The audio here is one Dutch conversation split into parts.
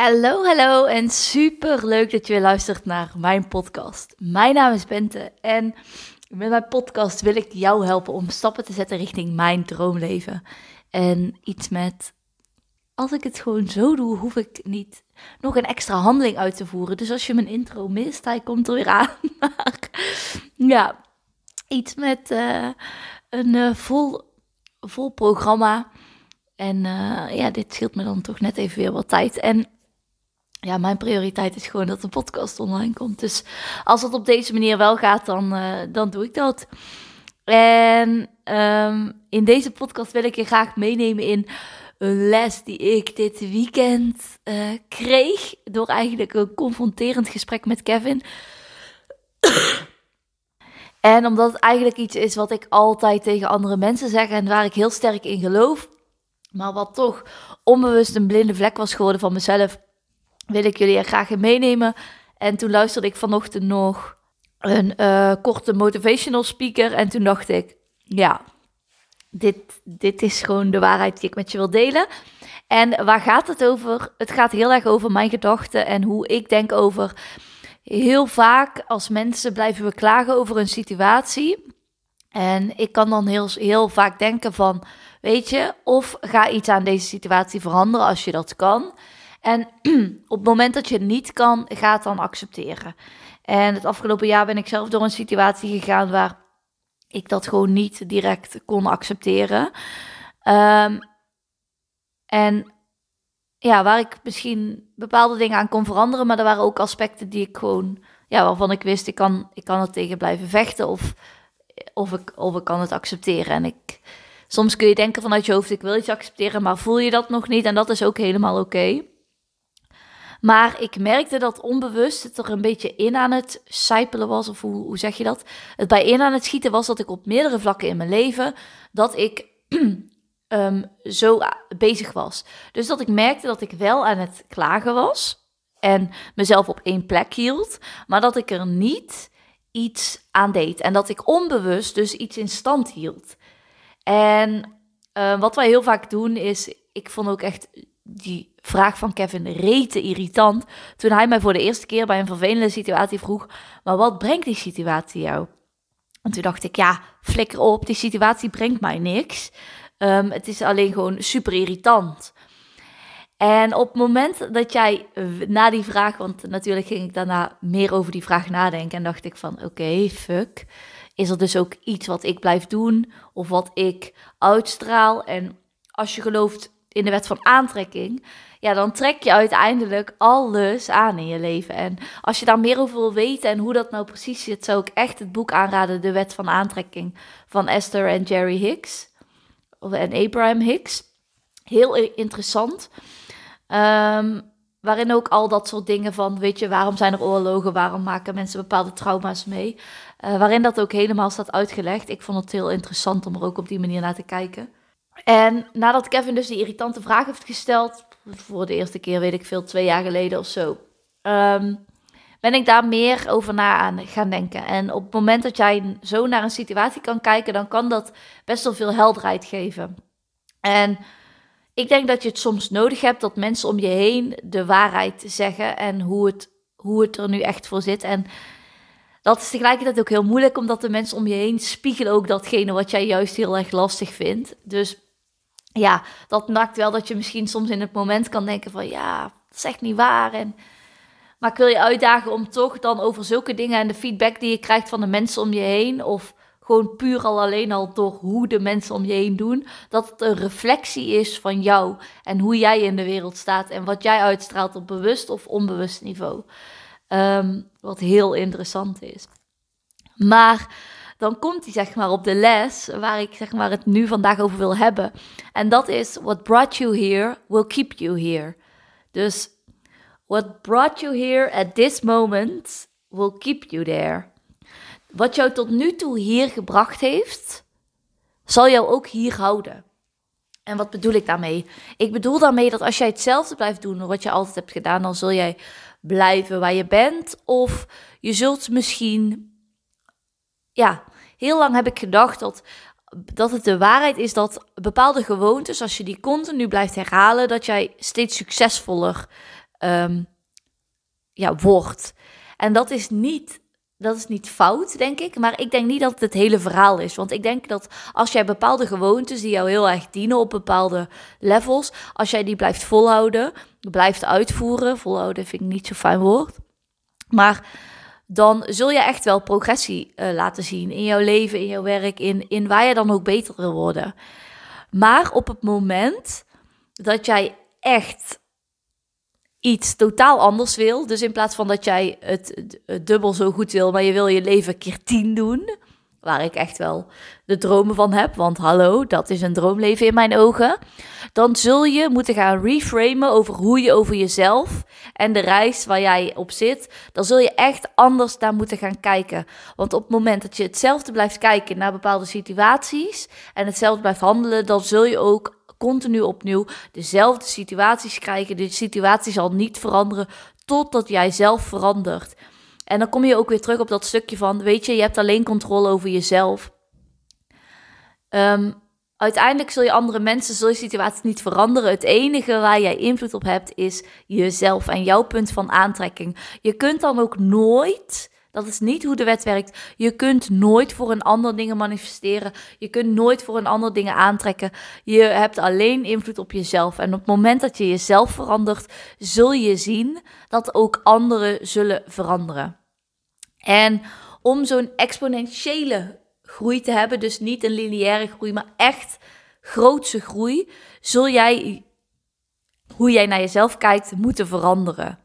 Hallo, hallo en super leuk dat je weer luistert naar mijn podcast. Mijn naam is Bente en met mijn podcast wil ik jou helpen om stappen te zetten richting mijn droomleven. En iets met, als ik het gewoon zo doe, hoef ik niet nog een extra handeling uit te voeren. Dus als je mijn intro mist, hij komt er weer aan. Maar ja, iets met uh, een uh, vol, vol programma. En uh, ja, dit scheelt me dan toch net even weer wat tijd. En ja, mijn prioriteit is gewoon dat de podcast online komt. Dus als het op deze manier wel gaat, dan, uh, dan doe ik dat. En um, in deze podcast wil ik je graag meenemen in een les die ik dit weekend uh, kreeg. Door eigenlijk een confronterend gesprek met Kevin. en omdat het eigenlijk iets is wat ik altijd tegen andere mensen zeg en waar ik heel sterk in geloof. Maar wat toch onbewust een blinde vlek was geworden van mezelf wil ik jullie er graag in meenemen. En toen luisterde ik vanochtend nog een uh, korte motivational speaker. En toen dacht ik, ja, dit, dit is gewoon de waarheid die ik met je wil delen. En waar gaat het over? Het gaat heel erg over mijn gedachten en hoe ik denk over. Heel vaak als mensen blijven we klagen over een situatie. En ik kan dan heel, heel vaak denken van, weet je, of ga iets aan deze situatie veranderen als je dat kan. En op het moment dat je het niet kan, ga dan accepteren. En het afgelopen jaar ben ik zelf door een situatie gegaan waar ik dat gewoon niet direct kon accepteren. Um, en ja, waar ik misschien bepaalde dingen aan kon veranderen, maar er waren ook aspecten die ik gewoon, ja, waarvan ik wist, ik kan, ik kan het tegen blijven vechten of, of, ik, of ik kan het accepteren. En ik, soms kun je denken vanuit je hoofd, ik wil iets accepteren, maar voel je dat nog niet en dat is ook helemaal oké. Maar ik merkte dat onbewust het er een beetje in aan het sijpelen was, of hoe, hoe zeg je dat? Het bij in aan het schieten was dat ik op meerdere vlakken in mijn leven, dat ik um, zo bezig was. Dus dat ik merkte dat ik wel aan het klagen was en mezelf op één plek hield, maar dat ik er niet iets aan deed. En dat ik onbewust dus iets in stand hield. En uh, wat wij heel vaak doen is, ik vond ook echt die vraag van Kevin rete irritant. Toen hij mij voor de eerste keer bij een vervelende situatie vroeg: Maar wat brengt die situatie jou? En toen dacht ik: Ja, flikker op, die situatie brengt mij niks. Um, het is alleen gewoon super irritant. En op het moment dat jij na die vraag, want natuurlijk ging ik daarna meer over die vraag nadenken en dacht ik van oké, fuck. Is er dus ook iets wat ik blijf doen of wat ik uitstraal? En als je gelooft in de wet van aantrekking, ja, dan trek je uiteindelijk alles aan in je leven. En als je daar meer over wil weten en hoe dat nou precies zit, zou ik echt het boek aanraden, De Wet van Aantrekking van Esther en Jerry Hicks. En Abraham Hicks. Heel interessant. Um, waarin ook al dat soort dingen van, weet je, waarom zijn er oorlogen, waarom maken mensen bepaalde trauma's mee. Uh, waarin dat ook helemaal staat uitgelegd. Ik vond het heel interessant om er ook op die manier naar te kijken. En nadat Kevin dus die irritante vraag heeft gesteld, voor de eerste keer weet ik veel, twee jaar geleden of zo, um, ben ik daar meer over na aan gaan denken. En op het moment dat jij zo naar een situatie kan kijken, dan kan dat best wel veel helderheid geven. En ik denk dat je het soms nodig hebt dat mensen om je heen de waarheid zeggen en hoe het, hoe het er nu echt voor zit. En dat is tegelijkertijd ook heel moeilijk, omdat de mensen om je heen spiegelen ook datgene wat jij juist heel erg lastig vindt. Dus ja, dat maakt wel dat je misschien soms in het moment kan denken van ja, dat is echt niet waar. En, maar ik wil je uitdagen om toch dan over zulke dingen en de feedback die je krijgt van de mensen om je heen, of gewoon puur al alleen al door hoe de mensen om je heen doen, dat het een reflectie is van jou en hoe jij in de wereld staat en wat jij uitstraalt op bewust of onbewust niveau. Um, wat heel interessant is. Maar dan komt hij zeg maar op de les waar ik zeg maar het nu vandaag over wil hebben. En dat is what brought you here will keep you here. Dus what brought you here at this moment will keep you there. Wat jou tot nu toe hier gebracht heeft, zal jou ook hier houden. En wat bedoel ik daarmee? Ik bedoel daarmee dat als jij hetzelfde blijft doen wat je altijd hebt gedaan, dan zul jij blijven waar je bent. Of je zult misschien ja, heel lang heb ik gedacht dat, dat het de waarheid is dat bepaalde gewoontes, als je die continu blijft herhalen, dat jij steeds succesvoller ehm, ja, wordt. En dat is niet dat is niet fout, denk ik. Maar ik denk niet dat het het hele verhaal is. Want ik denk dat als jij bepaalde gewoontes die jou heel erg dienen op bepaalde levels, als jij die blijft volhouden, blijft uitvoeren. Volhouden vind ik niet zo fijn woord. Maar dan zul je echt wel progressie uh, laten zien in jouw leven, in jouw werk, in, in waar je dan ook beter wil worden. Maar op het moment dat jij echt iets totaal anders wil. Dus in plaats van dat jij het, dubbel zo goed wil, maar je wil je leven keer tien doen. Waar ik echt wel de dromen van heb. Want hallo, dat is een droomleven in mijn ogen. Dan zul je moeten gaan reframen over hoe je over jezelf en de reis waar jij op zit. Dan zul je echt anders naar moeten gaan kijken. Want op het moment dat je hetzelfde blijft kijken naar bepaalde situaties. En hetzelfde blijft handelen, dan zul je ook continu opnieuw dezelfde situaties krijgen. De situatie zal niet veranderen totdat jij zelf verandert. En dan kom je ook weer terug op dat stukje van, weet je, je hebt alleen controle over jezelf. Um, uiteindelijk zul je andere mensen, zul je situatie niet veranderen. Het enige waar jij invloed op hebt is jezelf en jouw punt van aantrekking. Je kunt dan ook nooit dat is niet hoe de wet werkt. Je kunt nooit voor een ander dingen manifesteren. Je kunt nooit voor een ander dingen aantrekken. Je hebt alleen invloed op jezelf. En op het moment dat je jezelf verandert, zul je zien dat ook anderen zullen veranderen. En om zo'n exponentiële groei te hebben, dus niet een lineaire groei, maar echt grootse groei, zul jij hoe jij naar jezelf kijkt moeten veranderen.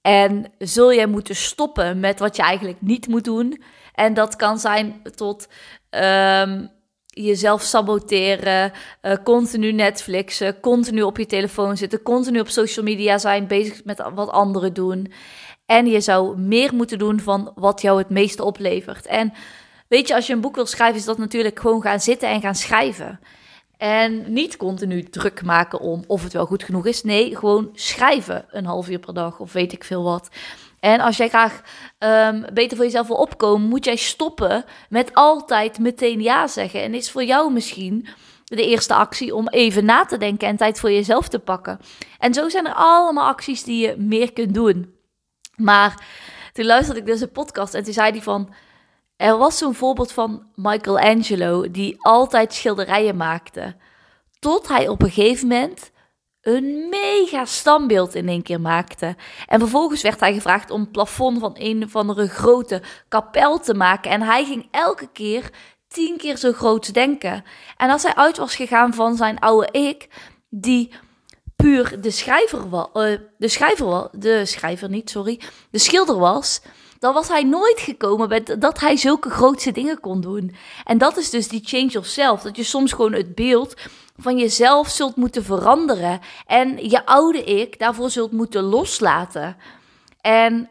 En zul jij moeten stoppen met wat je eigenlijk niet moet doen. En dat kan zijn tot um, jezelf saboteren, uh, continu Netflixen, continu op je telefoon zitten, continu op social media zijn, bezig met wat anderen doen. En je zou meer moeten doen van wat jou het meeste oplevert. En weet je, als je een boek wil schrijven, is dat natuurlijk gewoon gaan zitten en gaan schrijven. En niet continu druk maken om of het wel goed genoeg is. Nee, gewoon schrijven een half uur per dag of weet ik veel wat. En als jij graag um, beter voor jezelf wil opkomen, moet jij stoppen met altijd meteen ja zeggen. En is voor jou misschien de eerste actie om even na te denken en tijd voor jezelf te pakken. En zo zijn er allemaal acties die je meer kunt doen. Maar toen luisterde ik dus een podcast en toen zei hij van er was zo'n voorbeeld van Michelangelo die altijd schilderijen maakte. Tot hij op een gegeven moment een mega standbeeld in één keer maakte. En vervolgens werd hij gevraagd om het plafond van een of andere grote kapel te maken. En hij ging elke keer tien keer zo groot denken. En als hij uit was gegaan van zijn oude ik, die puur de schrijver was, uh, de schrijver was, de schrijver niet, sorry, de schilder was dan was hij nooit gekomen met dat hij zulke grootse dingen kon doen. En dat is dus die change of self. Dat je soms gewoon het beeld van jezelf zult moeten veranderen. En je oude ik daarvoor zult moeten loslaten. En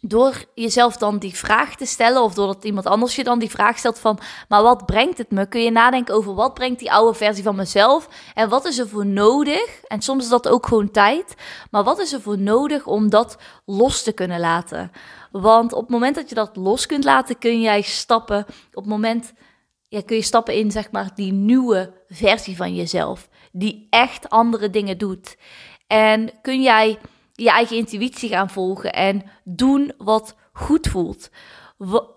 door jezelf dan die vraag te stellen, of doordat iemand anders je dan die vraag stelt van, maar wat brengt het me? Kun je nadenken over wat brengt die oude versie van mezelf en wat is er voor nodig? En soms is dat ook gewoon tijd, maar wat is er voor nodig om dat los te kunnen laten? Want op het moment dat je dat los kunt laten, kun jij stappen. Op het moment kun je stappen in, zeg maar, die nieuwe versie van jezelf. Die echt andere dingen doet. En kun jij je eigen intuïtie gaan volgen en doen wat goed voelt.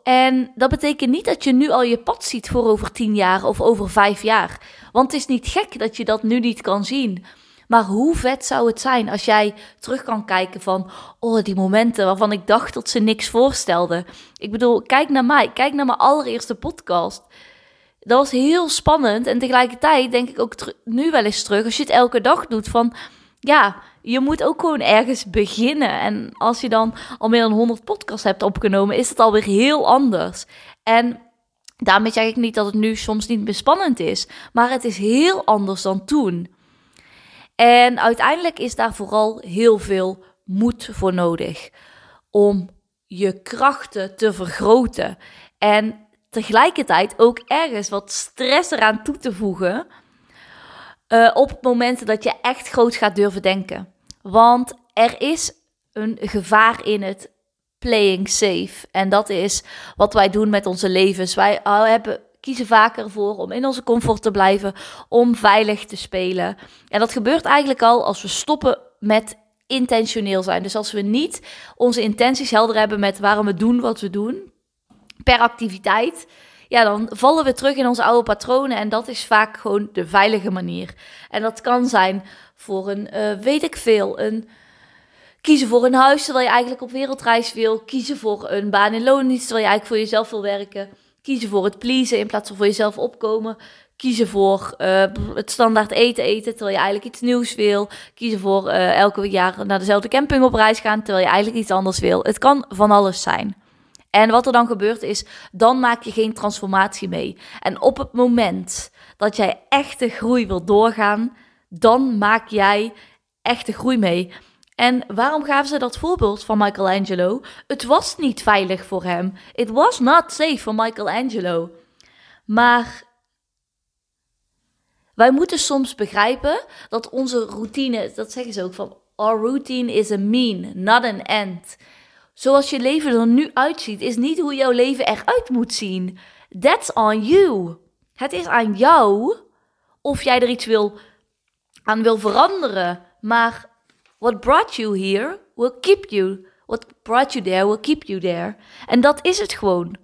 En dat betekent niet dat je nu al je pad ziet voor over tien jaar of over vijf jaar. Want het is niet gek dat je dat nu niet kan zien. Maar hoe vet zou het zijn als jij terug kan kijken van, oh, die momenten waarvan ik dacht dat ze niks voorstelden. Ik bedoel, kijk naar mij, kijk naar mijn allereerste podcast. Dat was heel spannend en tegelijkertijd denk ik ook nu wel eens terug, als je het elke dag doet, van ja, je moet ook gewoon ergens beginnen. En als je dan al meer dan 100 podcasts hebt opgenomen, is het alweer heel anders. En daarmee zeg ik niet dat het nu soms niet meer spannend is, maar het is heel anders dan toen. En uiteindelijk is daar vooral heel veel moed voor nodig om je krachten te vergroten. En tegelijkertijd ook ergens wat stress eraan toe te voegen. Uh, op momenten dat je echt groot gaat durven denken. Want er is een gevaar in het playing safe. En dat is wat wij doen met onze levens. Wij hebben kiezen vaker voor om in onze comfort te blijven, om veilig te spelen. En dat gebeurt eigenlijk al als we stoppen met intentioneel zijn. Dus als we niet onze intenties helder hebben met waarom we doen wat we doen, per activiteit, ja, dan vallen we terug in onze oude patronen. En dat is vaak gewoon de veilige manier. En dat kan zijn voor een, uh, weet ik veel, een kiezen voor een huis terwijl je eigenlijk op wereldreis wil. Kiezen voor een baan in loondienst terwijl je eigenlijk voor jezelf wil werken. Kiezen voor het pleasen in plaats van voor jezelf opkomen. Kiezen voor uh, het standaard eten eten terwijl je eigenlijk iets nieuws wil. Kiezen voor uh, elke jaar naar dezelfde camping op reis gaan terwijl je eigenlijk iets anders wil. Het kan van alles zijn. En wat er dan gebeurt is, dan maak je geen transformatie mee. En op het moment dat jij echte groei wil doorgaan, dan maak jij echte groei mee. En waarom gaven ze dat voorbeeld van Michelangelo? Het was niet veilig voor hem. It was not safe for Michelangelo. Maar wij moeten soms begrijpen dat onze routine, dat zeggen ze ook van, our routine is a mean, not an end. Zoals je leven er nu uitziet, is niet hoe jouw leven eruit moet zien. That's on you. Het is aan jou of jij er iets wil, aan wil veranderen. Maar what brought you here will keep you. What brought you there will keep you there. En dat is het gewoon.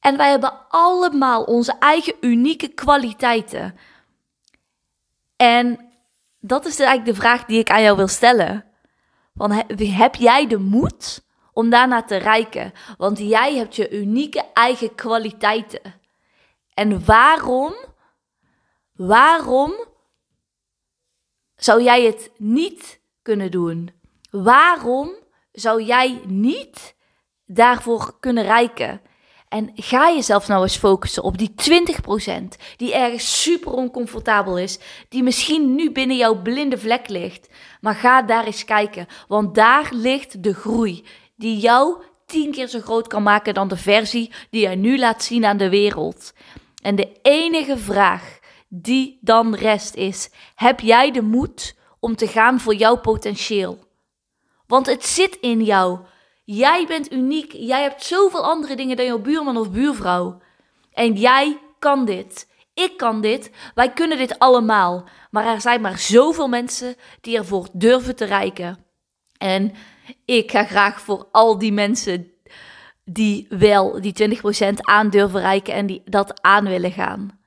En wij hebben allemaal onze eigen unieke kwaliteiten. En dat is eigenlijk de vraag die ik aan jou wil stellen. Van, heb jij de moed om daarna te reiken? Want jij hebt je unieke eigen kwaliteiten. En waarom, waarom zou jij het niet kunnen doen? Waarom zou jij niet daarvoor kunnen reiken? En ga jezelf nou eens focussen op die 20% die ergens super oncomfortabel is, die misschien nu binnen jouw blinde vlek ligt. Maar ga daar eens kijken, want daar ligt de groei die jou tien keer zo groot kan maken dan de versie die jij nu laat zien aan de wereld. En de enige vraag die dan rest is: heb jij de moed om te gaan voor jouw potentieel? Want het zit in jou. Jij bent uniek. Jij hebt zoveel andere dingen dan jouw buurman of buurvrouw. En jij kan dit. Ik kan dit. Wij kunnen dit allemaal. Maar er zijn maar zoveel mensen die ervoor durven te reiken. En ik ga graag voor al die mensen die wel die 20% aan durven reiken en die dat aan willen gaan.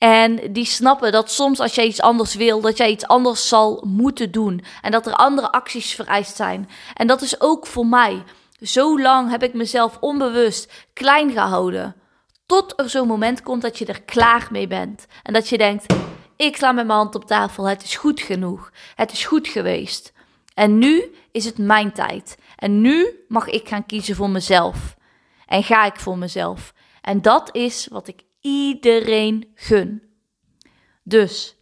En die snappen dat soms als jij iets anders wil, dat jij iets anders zal moeten doen. En dat er andere acties vereist zijn. En dat is ook voor mij. Zo lang heb ik mezelf onbewust klein gehouden. Tot er zo'n moment komt dat je er klaar mee bent. En dat je denkt: ik sla met mijn hand op tafel. Het is goed genoeg. Het is goed geweest. En nu is het mijn tijd. En nu mag ik gaan kiezen voor mezelf. En ga ik voor mezelf. En dat is wat ik iedereen gun. Dus,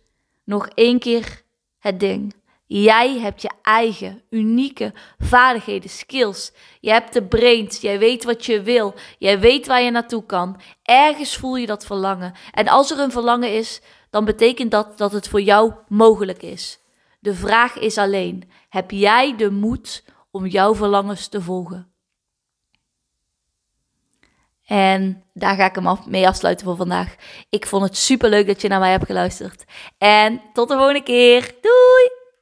nog één keer het ding. Jij hebt je eigen unieke vaardigheden, skills. Je hebt de brains, jij weet wat je wil, jij weet waar je naartoe kan. Ergens voel je dat verlangen. En als er een verlangen is, dan betekent dat dat het voor jou mogelijk is. De vraag is alleen: heb jij de moed om jouw verlangens te volgen? En daar ga ik hem mee afsluiten voor vandaag. Ik vond het super leuk dat je naar mij hebt geluisterd. En tot de volgende keer. Doei!